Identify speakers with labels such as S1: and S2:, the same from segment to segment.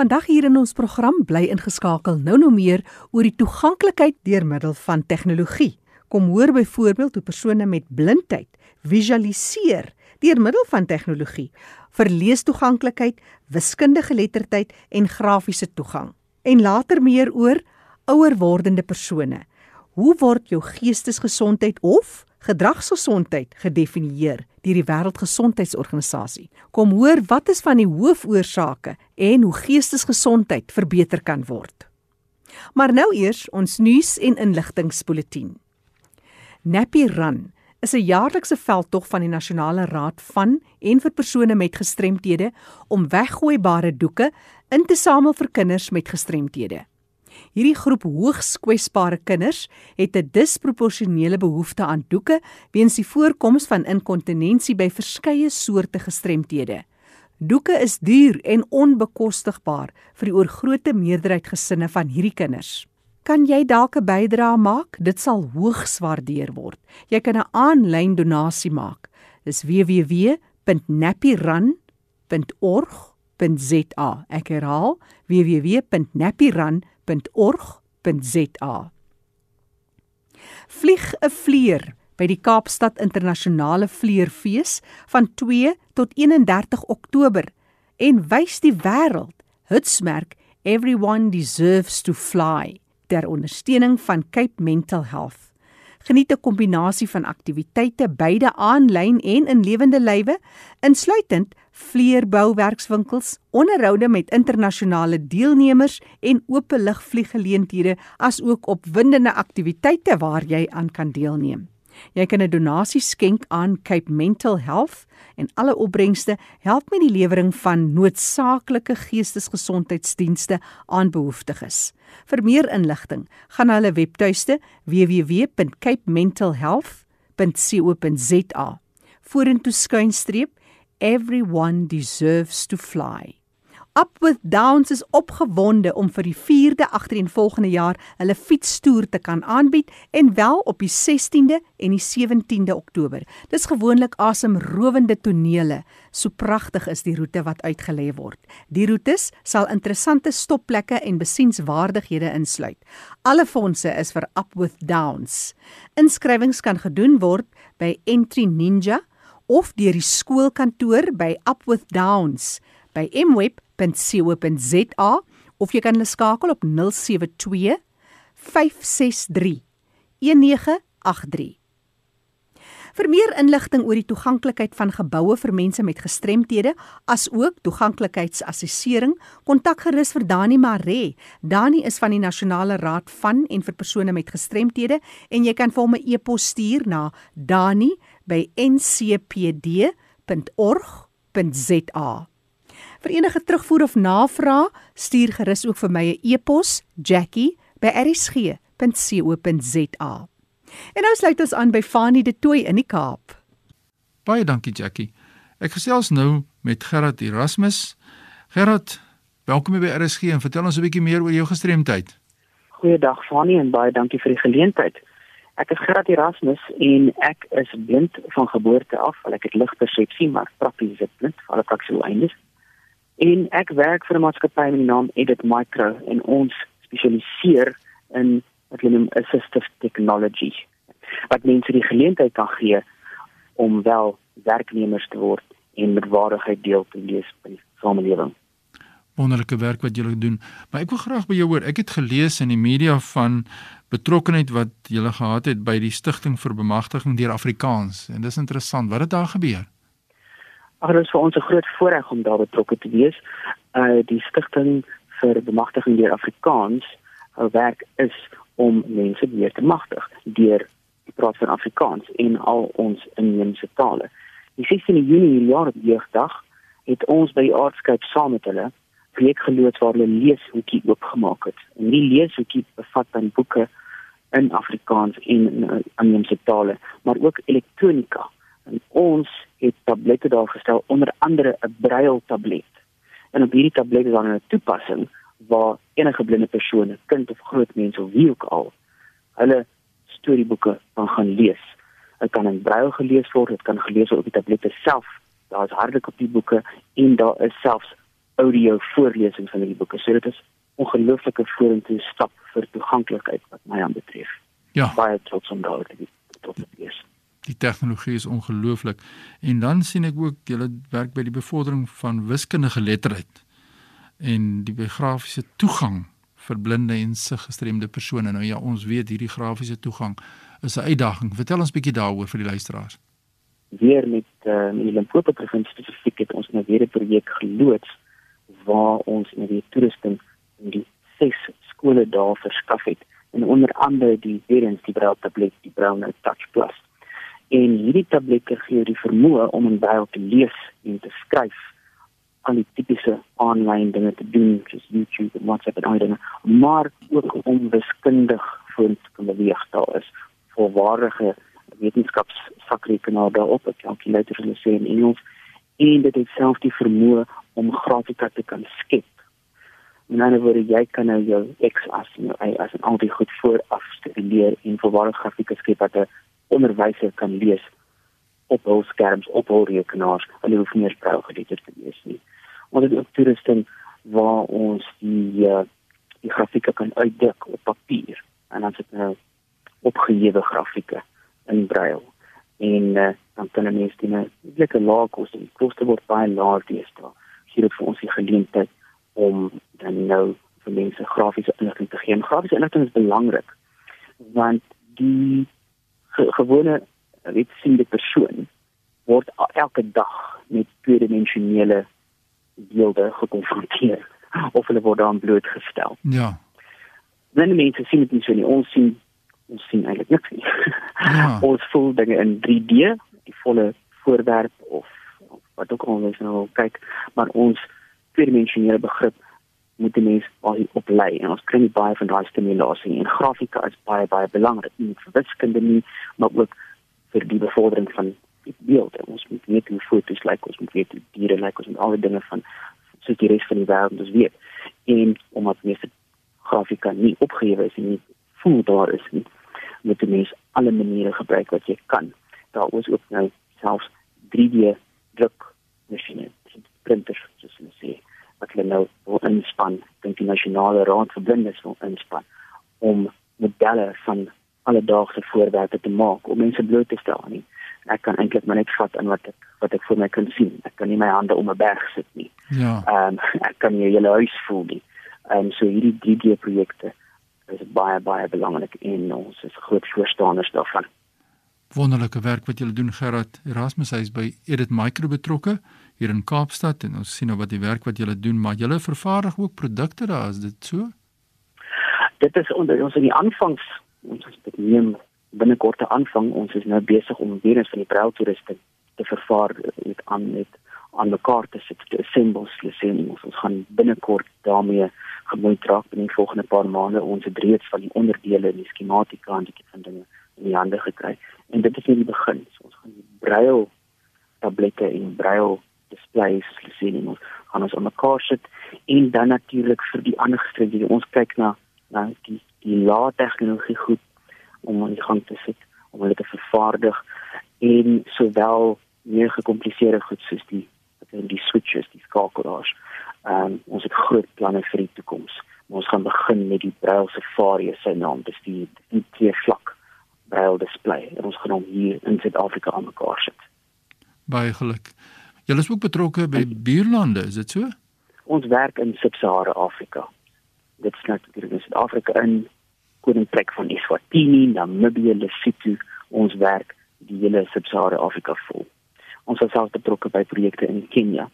S1: Vandag hier in ons program bly ingeskakel nou nou meer oor die toeganklikheid deur middel van tegnologie. Kom hoor byvoorbeeld hoe persone met blindheid visualiseer deur middel van tegnologie vir leestoeganklikheid, wiskundige geletterdheid en grafiese toegang. En later meer oor ouer wordende persone. Hoe word jou geestesgesondheid of gedragsgesondheid gedefinieer deur die Wêreldgesondheidsorganisasie. Kom hoor wat is van die hoofoorsake en hoe geestesgesondheid verbeter kan word. Maar nou eers ons nuus en inligtingspulsatie. Nappy Run is 'n jaarlikse veldtog van die Nasionale Raad van en vir persone met gestremthede om weggooibare doeke in te samel vir kinders met gestremthede. Hierdie groep hoogs kwesbare kinders het 'n disproporsionele behoefte aan doeke weens die voorkoms van inkontinensie by verskeie soorte gestremthede. Doeke is duur en onbekostigbaar vir die oorgrootste meerderheid gesinne van hierdie kinders. Kan jy dalk 'n bydrae maak? Dit sal hoogs waardeer word. Jy kan 'n aanlyn donasie maak. Dis www.nappyrun.org.za. Ek herhaal www.nappyrun.org.za www.vliegerorg.za. Vlieg 'n vlieër by die Kaapstad Internasionale Vlieërfees van 2 tot 31 Oktober en wys die wêreld hitsmerk Everyone deserves to fly ter ondersteuning van Cape Mental Health. Geniet 'n kombinasie van aktiwiteite beide aanlyn en in lewende lywe, insluitend vleerbouwerkswinkels, onderhoude met internasionale deelnemers en openlig vlieggeleenthede asook opwindende aktiwiteite waar jy aan kan deelneem. Jy kan 'n donasie skenk aan Cape Mental Health en alle opbrengste help met die lewering van noodsaaklike geestesgesondheidsdienste aan behoeftiges. Vir meer inligting, gaan na hulle webtuiste www.capementalhealth.co.za. Vorentoe skuinstreep everyone deserves to fly. Up with Downs is opgewonde om vir die 4de agtereenvolgende jaar hulle fietstoer te kan aanbied en wel op die 16de en die 17de Oktober. Dis gewoonlik asemrowende tonele. So pragtig is die roete wat uitgelê word. Die roetes sal interessante stopplekke en besienswaardighede insluit. Alle fondse is vir Up with Downs. Inskrywings kan gedoen word by Entry Ninja of deur die skoolkantoor by Upwith Downs by mweb.co.za of jy kan hulle skakel op 072 563 1983 Vir meer inligting oor die toeganklikheid van geboue vir mense met gestremthede, asook toeganklikheidsassessering, kontak gerus vir Dani Maree. Dani is van die Nasionale Raad van en vir persone met gestremthede en jy kan vir hom 'n e-pos stuur na dani@ncpd.org.za. Vir enige terugvoer of navraag, stuur gerus ook vir my 'n e-pos, jackie@rsg.co.za. En nou sluit ons aan by Fanie de Tooi in die Kaap.
S2: Baie dankie Jackie. Ek gesels nou met Gerard Erasmus. Gerard, welkom by RSG en vertel ons 'n bietjie meer oor jou gestremdheid.
S3: Goeiedag Fanie en baie dankie vir die geleentheid. Ek is Gerard Erasmus en ek is blind van geboorte af. Ek het ligpersepsie, maar prakties is blind, alle praktiese eindes. En ek werk vir 'n maatskappy met die naam Edit Micro en ons spesialiseer in wat hulle noem assistive technology wat mense die geleentheid kan gee om wel werknemers te word en met waardigheid deel te lees by die samelewing.
S2: Wonderlike werk wat julle doen. Maar ek wil graag by jou hoor. Ek het gelees in die media van betrokkeheid wat julle gehad het by die stigting vir bemagtiging deur Afrikaans en dis interessant. Wat het daar gebeur?
S3: Ag, dit is vir ons 'n groot voorreg om daar betrokke te wees. Uh die stigting vir bemagtiging deur Afrikaans, hul werk is om mense weer te magtig deur die praat van Afrikaans en al ons inheemse tale. Die 16 Junie hierdie jaar op jeugdag het ons by Aardskap saam met hulle projek geloods waar hulle leeshoekie oopgemaak het. En die leeshoekie bevat dan boeke in Afrikaans en in inheemse tale, maar ook elektronika. En ons het tablette daar gestel onder andere 'n braille tablet. En op hierdie tablet is dan 'n toepassing waar enige blinde persoon, kind of groot mens of wie ook al, hulle storieboeke kan gaan lees. Dit kan in braille gelees word, dit kan gelees word op die tablette self. Daar is harde kopie boeke en daar is selfs audio voorlesings van hierdie boeke. So dit is ongelooflike vorentoe stap vir toeganklikheid wat my aanbetref.
S2: Ja.
S3: Baie trots om daar te tot te wees.
S2: Die tegnologie is ongelooflik. En dan sien ek ook julle werk by die bevordering van wiskundige letterheid en die grafiese toegang vir blinde en siggestremde persone. Nou ja, ons weet hierdie grafiese toegang is 'n uitdaging. Vertel ons bietjie daaroor vir die luisteraars.
S3: Weer met uh, in die Limpopo provinsie spesifiek het ons nou weer 'n projek geloods waar ons in die toerusting in die ses skole daar verskaf het. En onder andere die weerens die braille tablet die braille touch plus. En hierdie tablette gee die vermoë om in braille te lees en te skryf al die tipiese aanlyn dinge te doen soos YouTube en WhatsApp en ander maar ook om wiskundig voor te kan beweeg. Daar is volwaardige wetenskapsvakrekenaar daarop 'n kalkulator hulle sê in Engels en dit het self die vermoë om grafika te kan skep In ander woorde, jy kan nou jou X as nou as 'n al die goed vooraf studeer en volwaardige grafieke skep wat 'n onderwyser kan lees op hul skerms op hul rekenaars. Hulle hoef nie braille geletterd te wees nie. Ons het ook toerusting waar ons die uh, die grafieke kan uitdruk op papier en dan sit nou opgehewe grafieke in braille. En uh, dan kan 'n mens dit net lekker laag kos. Die koste word baie laag deesdae. Hier het vir ons die geleentheid om dan nou vir mense grafiese inligting te gee. En grafiese inligting is belangrik want die ge gewone weet sien die persoon word elke dag met tweedimensionele beelde gekonfronteer of hulle word aan blootgestel.
S2: Ja.
S3: Wanneer mense sien dit nie so nie, ons sien ons sien eintlik niks nie. Ja. ons voel dinge in 3D, die volle voorwerp of, of wat ook al ons nou kyk, maar ons tweedimensionele begrip moet die mens baie oplei en ons kry baie van daai stimulasie en grafika is baie baie belangrik nie vir wiskunde nie maar ook vir die bevordering van die beeld en ons moet weet hoe foto's lyk ons moet weet hoe diere lyk ons moet al die dinge van soos die res van die wêreld dus weet en omdat mense grafika nie opgehewe is en nie voel daar is nie moet die mens alle maniere gebruik wat jy kan daar is ook nou selfs 3D druk masjiene printers soos hulle sê wat hulle nou wil inspann, dink die nasionale raad vir blindes wil inspann om modelle van alledaagse voorwerpe te maak om mense bloot te stel nie. Ek kan eintlik maar net vat in wat ek wat ek voor my kan sien. Ek kan nie my hande om 'n berg sit nie.
S2: Ja.
S3: Ehm um, ek kan nie 'n hele huis voel nie. Ehm um, so hierdie 3D projekte is baie baie belangrik en ons is groot voorstanders daarvan.
S2: Wonderlike werk wat julle doen Gerard Erasmus hy is by Edit Micro betrokke hier in Kaapstad en ons sien nou wat die werk wat julle doen, maar julle vervaardig ook produkte daar, is dit so?
S3: Dit is onder ons in die aanvangs ons het dit neem binnekort te aanvang. Ons is nou besig om weer eens van die braille toeriste te vervaar met aan met aan mekaar te sit te assembles lesings. Ons gaan binnekort daarmee gemoeid raak in die volgende paar maande ons het reeds van die onderdele en die skematika en die van dinge in die hande gekry. En dit is net die begin. So, ons gaan braille tablette en braille displays gesien en ons gaan ons aan mekaar sit en dan natuurlik vir die ander gestremde ons kyk na na die die lae tegnologie goed om aan die gang te sit om hulle te vervaardig en sowel meer gekompliseerde goed soos die die switches die skakelaars um, ons het groot planne vir die toekoms ons gaan begin met die braille safari se naam dis die die twee vlak braille display en ons gaan hom hier in Suid-Afrika aan mekaar sit
S2: baie geluk Julle is ook betrokke by buurlande, is dit so?
S3: Ons werk in Sub-Sahara Afrika. Dit is natuurlik in Suid-Afrika in Koninkryk van Eswatini, Namibië, Lesotho. Ons werk die hele Sub-Sahara Afrika vol. Ons is self betrokke by projekte in Kenia.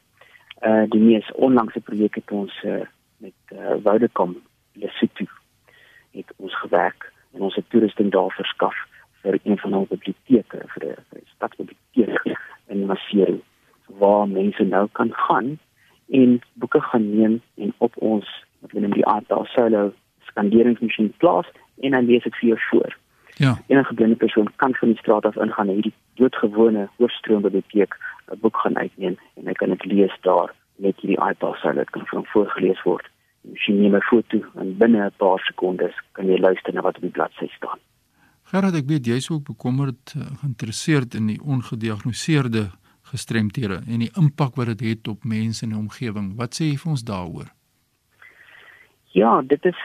S3: Uh die mees onlangse projek het ons uh, met uh, Vodacom Lesotho het ons gewerk en ons het toerusting daar verskaf vir een van ons biblioteke vir 'n stadsbiblioteek in Maseru waar mense nou kan gaan en boeke gaan neem en op ons wat hulle noem die iPad solo skanderingsmasjien plaas en dan lees ek vir jou voor.
S2: Ja.
S3: Enige blinde persoon kan van die straat af ingaan en hierdie doodgewone hoofstroom biblioteek 'n boek gaan uitneem en hy kan dit lees daar met hierdie iPad solo dit kan van voorgeles word. Masjien neem 'n foto en binne 'n paar sekondes kan jy luister na wat op die bladsy staan.
S2: Gerard, ek weet jy's ook bekommerd, eh, geïnteresseerd in die ongediagnoseerde gestremthede en die impak wat dit het, het op mense in die omgewing. Wat sê jy vir ons daaroor?
S3: Ja, dit is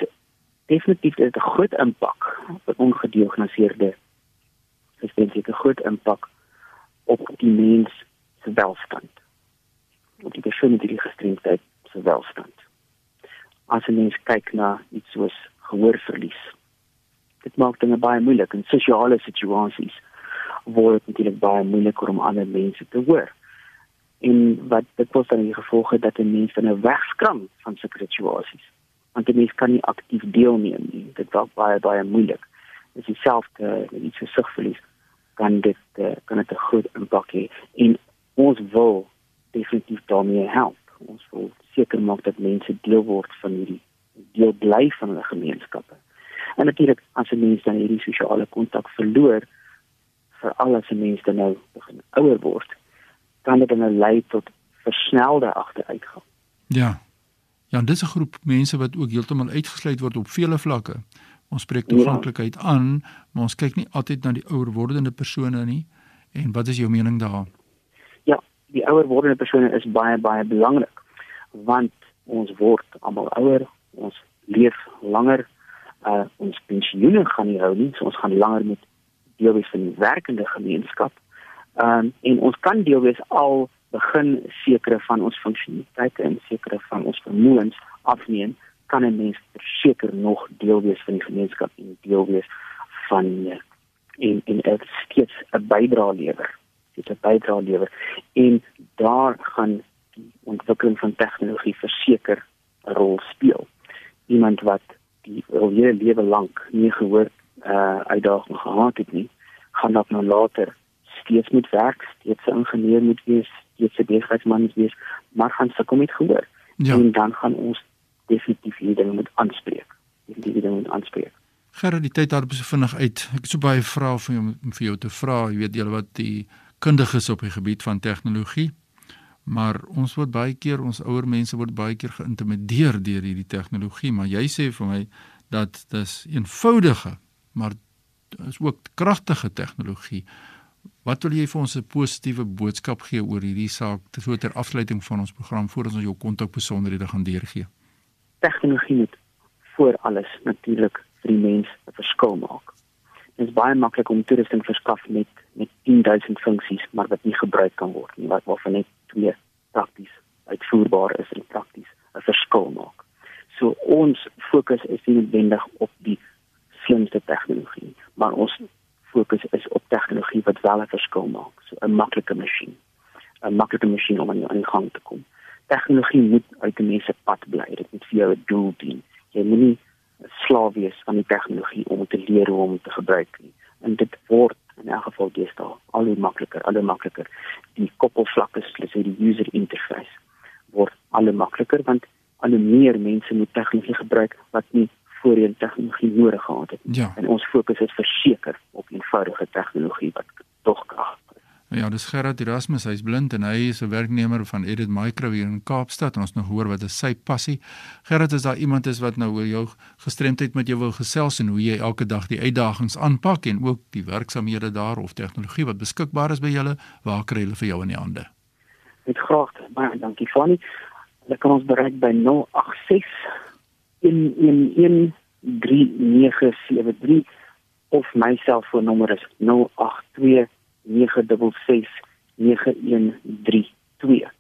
S3: definitief 'n groot impak op ongediagnoseerde gestremdhede, 'n groot impak op die mens se welstand. Op die persoon met die gestremdheid se welstand. As 'n mens kyk na iets soos gehoorverlies. Dit maak dinge baie moeilik in sosiale situasies word dit natuurlik baie moeiliker om ander mense te hoor. En wat dit was dan die gevolge dat 'n mens dan 'n wegskram van sulke situasies. Want 'n mens kan nie aktief deelneem nie. Dit raak baie baie moeilik. Dis dieselfde met iets so sigverlies kan dit uh, kan dit 'n groot impak hê en ons wil definitief daarmee help. Ons wil seker maak dat mense deel word van hierdie deel bly van hulle gemeenskappe. En natuurlik as 'n mens dan hierdie sosiale kontak verloor, veral as 'n mens dan nou begin ouer word, kan dit dan nou lei tot versnelde agteruitgang.
S2: Ja. Ja, dis 'n groep mense wat ook heeltemal uitgesluit word op vele vlakke. Ons spreek toeganklikheid ja. aan, maar ons kyk nie altyd na die ouer wordende persone nie. En wat is jou mening daar?
S3: Ja, die ouer wordende persone is baie baie belangrik want ons word almal ouer, ons leef langer, uh, ons pensioene gaan nie hou nie, so ons gaan langer met deel wees van die werkende gemeenskap. Ehm um, en ons kan deel wees al begin sekere van ons funksionaliteite en sekere van ons vermoëns afneem, kan 'n mens verseker nog deel wees van die gemeenskap en deel wees van uh, en en dit steeds 'n bydrae lewer. Dit 'n bydrae lewer en daar gaan die ontwikkeling van tegnologie verseker 'n rol speel. Iemand wat die hele lewe lank nie gehoor uh uitdaging gehad het nie, gaan dat nou later steeds moet werk, steeds 'n ingenieur moet wees, steeds 'n besigheidsman moet wees, maar gaan sukkel met gehoor. Ja. En dan gaan ons definitief hierdie dinge moet aanspreek. Hierdie dinge moet aanspreek.
S2: Gerard, die tyd daarop so vinnig uit. Ek het so baie vrae vir jou om vir jou te vra. Jy weet julle wat die kundiges op die gebied van tegnologie maar ons word baie keer ons ouer mense word baie keer geïntimideer deur hierdie tegnologie maar jy sê vir my dat dis eenvoudige maar is ook kragtige tegnologie. Wat wil jy vir ons 'n positiewe boodskap gee oor hierdie saak so ter afsluiting van ons program voordat ons jou kontak besonderhede gaan deurgee?
S3: Tegnologie moet voor alles natuurlik vir die mens 'n verskil maak. Dit is baie maklik om toerusting verskaf met met 10000 funksies maar wat nie gebruik kan word nie, wat waarvan net twee prakties uitvoerbaar is en prakties 'n verskil maak. So ons fokus is nie noodwendig op die slimste tegnologie, maar ons fokus is op tegnologie wat wel 'n verskil maak. So 'n maklike masjien. 'n Maklike masjien om aan die gang te kom. Tegnologie moet uit die mense pad bly. Dit moet vir jou 'n doel dien. Jy moenie 'n slaaf wees van die tegnologie om te leer hoe om te gebruik nie. En dit word in elk geval deesdae al hoe makliker, al hoe makliker. Die koppelvlakke, soos die user interface word al hoe makliker want al hoe meer mense moet tegnologie gebruik wat nie voorheen tegnologie nodig gehad het.
S2: Ja.
S3: En ons fokus is verseker op eenvoudige tegnologie wat
S2: Ja, dis Gerard Erasmus, hy's blind en hy is 'n werknemer van Edit Micro hier in Kaapstad en ons nou hoor wat is sy passie. Gerard, is daar iemand is wat nou oor jou gestremdheid met jou wil gesels en hoe jy elke dag die uitdagings aanpak en ook die werksamehede daar of tegnologie wat beskikbaar is by julle, waar kry hulle vir jou in die hande?
S3: Met graag, baie dankie Fanny. Hulle kan ons bereik by 086 1113973 of my selfoonnommer is 082 966 9132.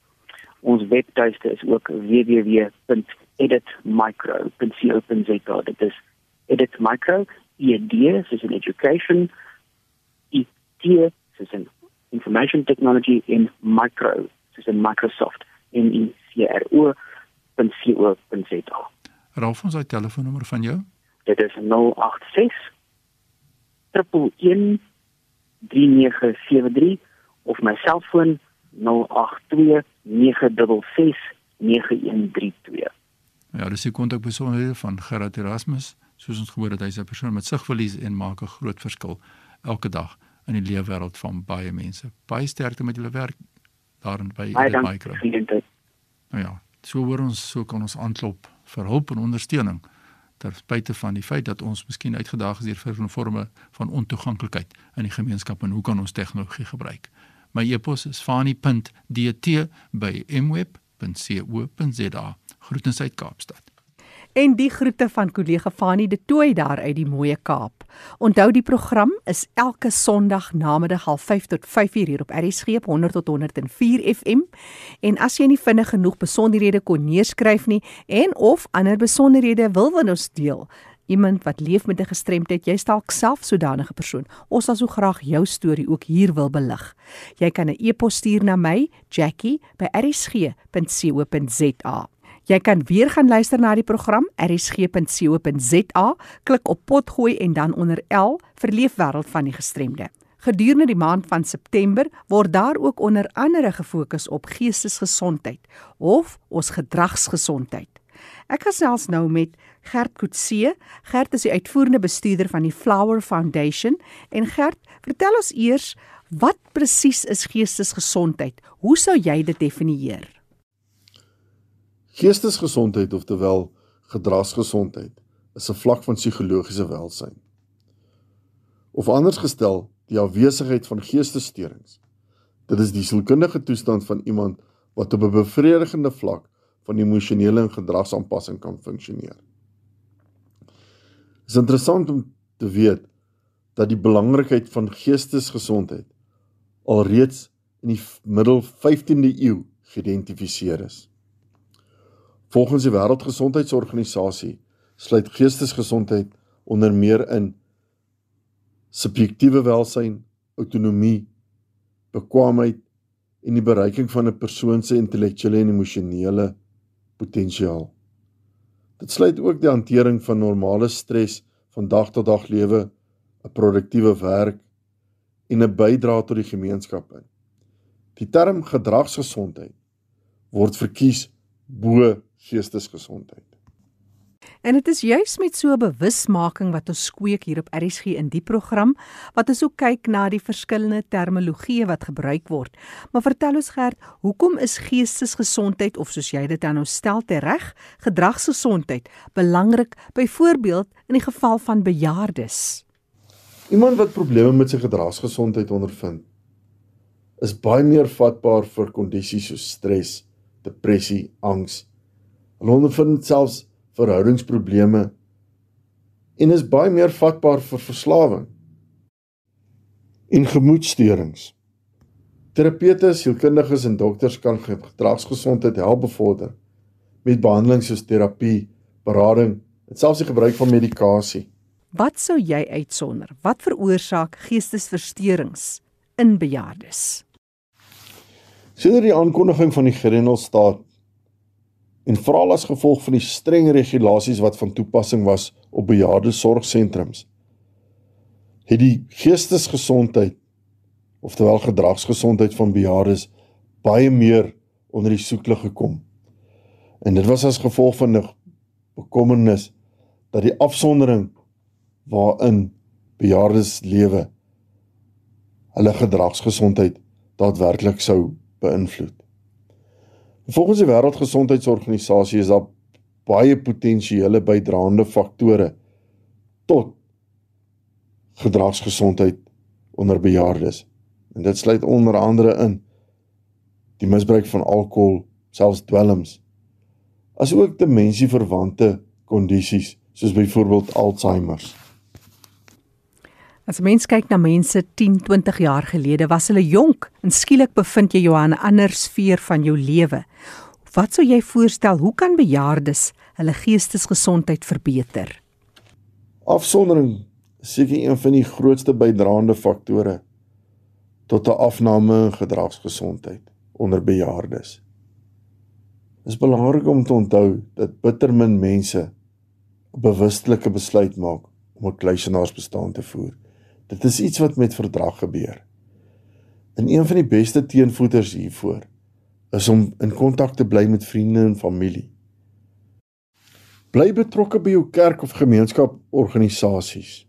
S3: Ons webtuiste is ook www.editmicro.co.za. Dit is Edit Micro, ED soos in education, IT soos in information technology in micro soos in Microsoft en in CRO.co.za.
S2: Raaf ons daai telefoonnommer van jou?
S3: Dit is 086 111 3973 of my selfoon 082 966 9132.
S2: Ja, dis die kontakbesonderhede van Gerard Erasmus, soos ons gehoor het hy's 'n persoon met sigverlies en maak 'n groot verskil elke dag in die leefwêreld van baie mense. Baie sterkte met julle werk daarin by
S3: die micro.
S2: Nou ja, so hoor ons so kan ons aanklop vir hulp en ondersteuning ter spyte van die feit dat ons miskien uitgedaag is deur vorme van ontoeganklikheid in die gemeenskap en hoe kan ons tegnologie gebruik? My e-pos is fani.dt@mweb.co.za. Groetens uit Kaapstad.
S1: En die groete van kollega Fani de Tooi daar uit die mooie Kaap. Onthou die program is elke Sondag namiddag 05:30 tot 5:00 hier op RSG 100 tot 104 FM. En as jy nie vinnig genoeg besonderhede kon neerskryf nie en of ander besonderhede wil wil ons deel, iemand wat leef met 'n gestremdheid, jy stalk self sodanige persoon. Ons sal so graag jou storie ook hier wil belig. Jy kan 'n e-pos stuur na my, jackie@rsg.co.za. Jy kan weer gaan luister na die program rsg.co.za, klik op potgooi en dan onder L vir leefwêreld van die gestremde. Gedurende die maand van September word daar ook onder andere gefokus op geestesgesondheid of ons gedragsgesondheid. Ek gesels nou met Gert Kutse. Gert is die uitvoerende bestuurder van die Flower Foundation en Gert, vertel ons eers wat presies is geestesgesondheid? Hoe sou jy dit definieer?
S4: Geestesgesondheid oftewel gedragsgesondheid is 'n vlak van psigologiese welsyn. Of anders gestel, die afwesigheid van geestessteurings. Dit is die sielkundige toestand van iemand wat op 'n bevredigende vlak van emosionele en gedragsaanpassing kan funksioneer. Dit is interessant om te weet dat die belangrikheid van geestesgesondheid alreeds in die middel 15de eeu geïdentifiseer is. Volgens die Wêreldgesondheidsorganisasie sluit geestesgesondheid onder meer in subjektiewe welsyn, autonomie, bekwaamheid en die bereiking van 'n persoon se intellektuele en emosionele potensiaal. Dit sluit ook die hantering van normale stres van dag tot dag lewe, 'n produktiewe werk en 'n bydrae tot die gemeenskap in. Die term gedragsgesondheid word verkies bo geestesgesondheid.
S1: En dit is juis met so 'n bewusmaking wat ons kweek hier op RSG in die program wat ons ook kyk na die verskillende terminologieë wat gebruik word. Maar vertel ons gerd, hoekom is geestesgesondheid of soos jy dit dan nou stel te reg, gedragsgesondheid belangrik byvoorbeeld in die geval van bejaardes?
S4: Iemand wat probleme met sy gedragsgesondheid ondervind, is baie meer vatbaar vir kondisies soos stres, depressie, angs Hulle ondervind selfs verhoudingsprobleme en is baie meer vatbaar vir verslawing en gemoedsteurings. Terapeute, sielkundiges en dokters kan gedragsgesondheid help bevorder met behandelings soos terapie, berading en selfs die gebruik van medikasie.
S1: Wat sou jy uitsonder? Wat veroorsaak geestesversteurings in bejaardes?
S4: Sedert die aankondiging van die Grendelstaat en veral as gevolg van die streng regulasies wat van toepassing was op bejaarde sorgsentrums het die geestesgesondheid oftewel gedragsgesondheid van bejaardes baie meer onder die soeklig gekom. En dit was as gevolg van 'n bekommernis dat die afsondering waarin bejaardes lewe hulle gedragsgesondheid daadwerklik sou beïnvloed Volgens die Wêreldgesondheidsorganisasie is daar baie potensiële bydraende faktore tot gedragsgesondheid onder bejaardes. En dit sluit onder andere in die misbruik van alkohol, selfs dwelms, asook demensieverwante kondisies soos byvoorbeeld Alzheimer.
S1: As mens kyk na mense 10, 20 jaar gelede, was hulle jonk en skielik bevind jy jou aan 'n ander sfeer van jou lewe. Wat sou jy voorstel, hoe kan bejaardes hulle geestesgesondheid verbeter?
S4: Afsondering seker een van die grootste bydraende faktore tot 'n afname in gedragsgesondheid onder bejaardes. Dit is belangrik om te onthou dat bitter min mense 'n bewustelike besluit maak om 'n kluisenaarsbestaan te voer. Dit is iets wat met verdrag gebeur. En een van die beste teenvoeters hiervoor is om in kontak te bly met vriende en familie. Bly betrokke by jou kerk of gemeenskap organisasies.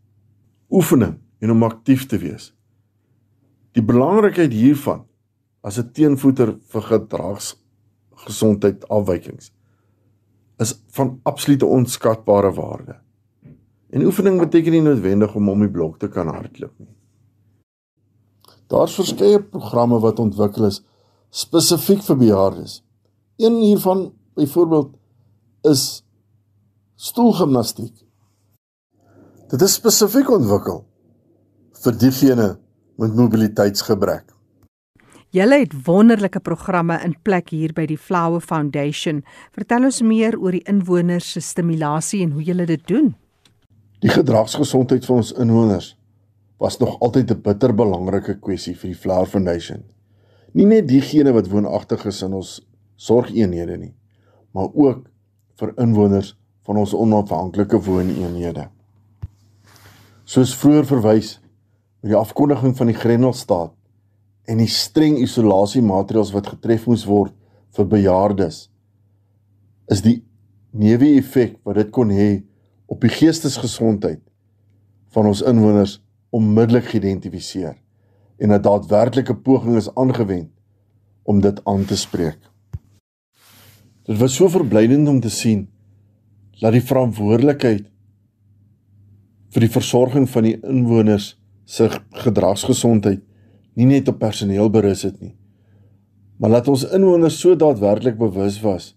S4: Oefening en om aktief te wees. Die belangrikheid hiervan as 'n teenvoeter vir gedragsgesondheid afwykings is van absolute onskatbare waarde. En oefening beteken nie noodwendig om om die blok te kan hardloop nie. Daar's verskeie programme wat ontwikkel is spesifiek vir bejaardes. Een hiervan byvoorbeeld is stoelgimnastiek. Dit is spesifiek ontwikkel vir diegene met mobiliteitsgebrek.
S1: Julle het wonderlike programme in plek hier by die Flower Foundation. Vertel ons meer oor die inwoners se stimulasie en hoe julle dit doen.
S4: Die gedragsgesondheid van ons inwoners was nog altyd 'n bitter belangrike kwessie vir die Flower Foundation. Nie net diegene wat woonagtig is in ons sorgeenhede nie, maar ook vir inwoners van ons onafhanklike wooneenhede. Soos vroeër verwys met die afkondiging van die Grendelstaat en die streng isolasiemaatreëls wat getref moes word vir bejaardes is die neeweffek wat dit kon hê op die geestesgesondheid van ons inwoners onmiddellik geïdentifiseer en 'n daadwerklike poging is aangewend om dit aan te spreek. Dit was so verblydend om te sien dat die verantwoordelikheid vir die versorging van die inwoners se gedragsgesondheid nie net op personeel berus het nie, maar dat ons inwoners so daadwerklik bewus was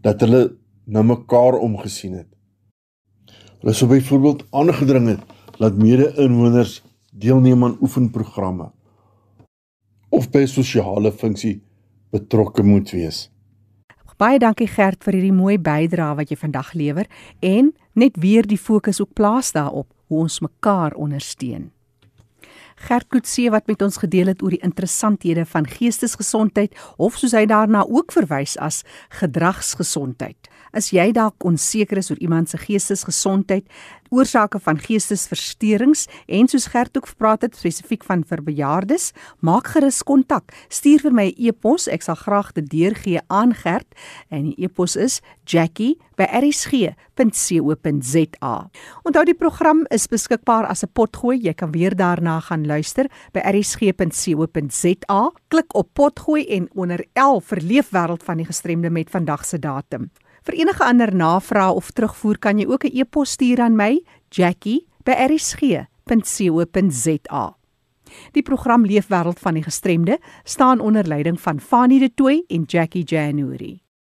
S4: dat hulle na mekaar omgesien het. Hulle sou byvoorbeeld aangedring het dat mede-inwoners deelneem aan oefenprogramme of by sosiale funksie betrokke moet wees.
S1: Baie dankie Gert vir hierdie mooi bydrae wat jy vandag lewer en net weer die fokus ook plaas daarop hoe ons mekaar ondersteun. Gert Kutse wat met ons gedeel het oor die interessanthede van geestesgesondheid of soos hy daarna ook verwys as gedragsgesondheid. As jy dalk onseker is oor iemand se geestesgesondheid, oorsake van geestesversteurings en soos Gert ook gepraat het spesifiek van vir bejaardes, maak gerus kontak. Stuur vir my 'n e e-pos, ek sal graag dit deurgee aan Gert en die e-pos is jackie@rsg.co.za. Onthou die program is beskikbaar as 'n potgooi, jy kan weer daarna gaan luister by rsg.co.za. Klik op potgooi en onder L vir leefwêreld van die gestremde met vandag se datum. Vir enige ander navrae of terugvoer kan jy ook 'n e-pos stuur aan my, jackie@rsg.co.za. Die program Leefwêreld van die Gestremde staan onder leiding van Fanie De Tooy en Jackie January.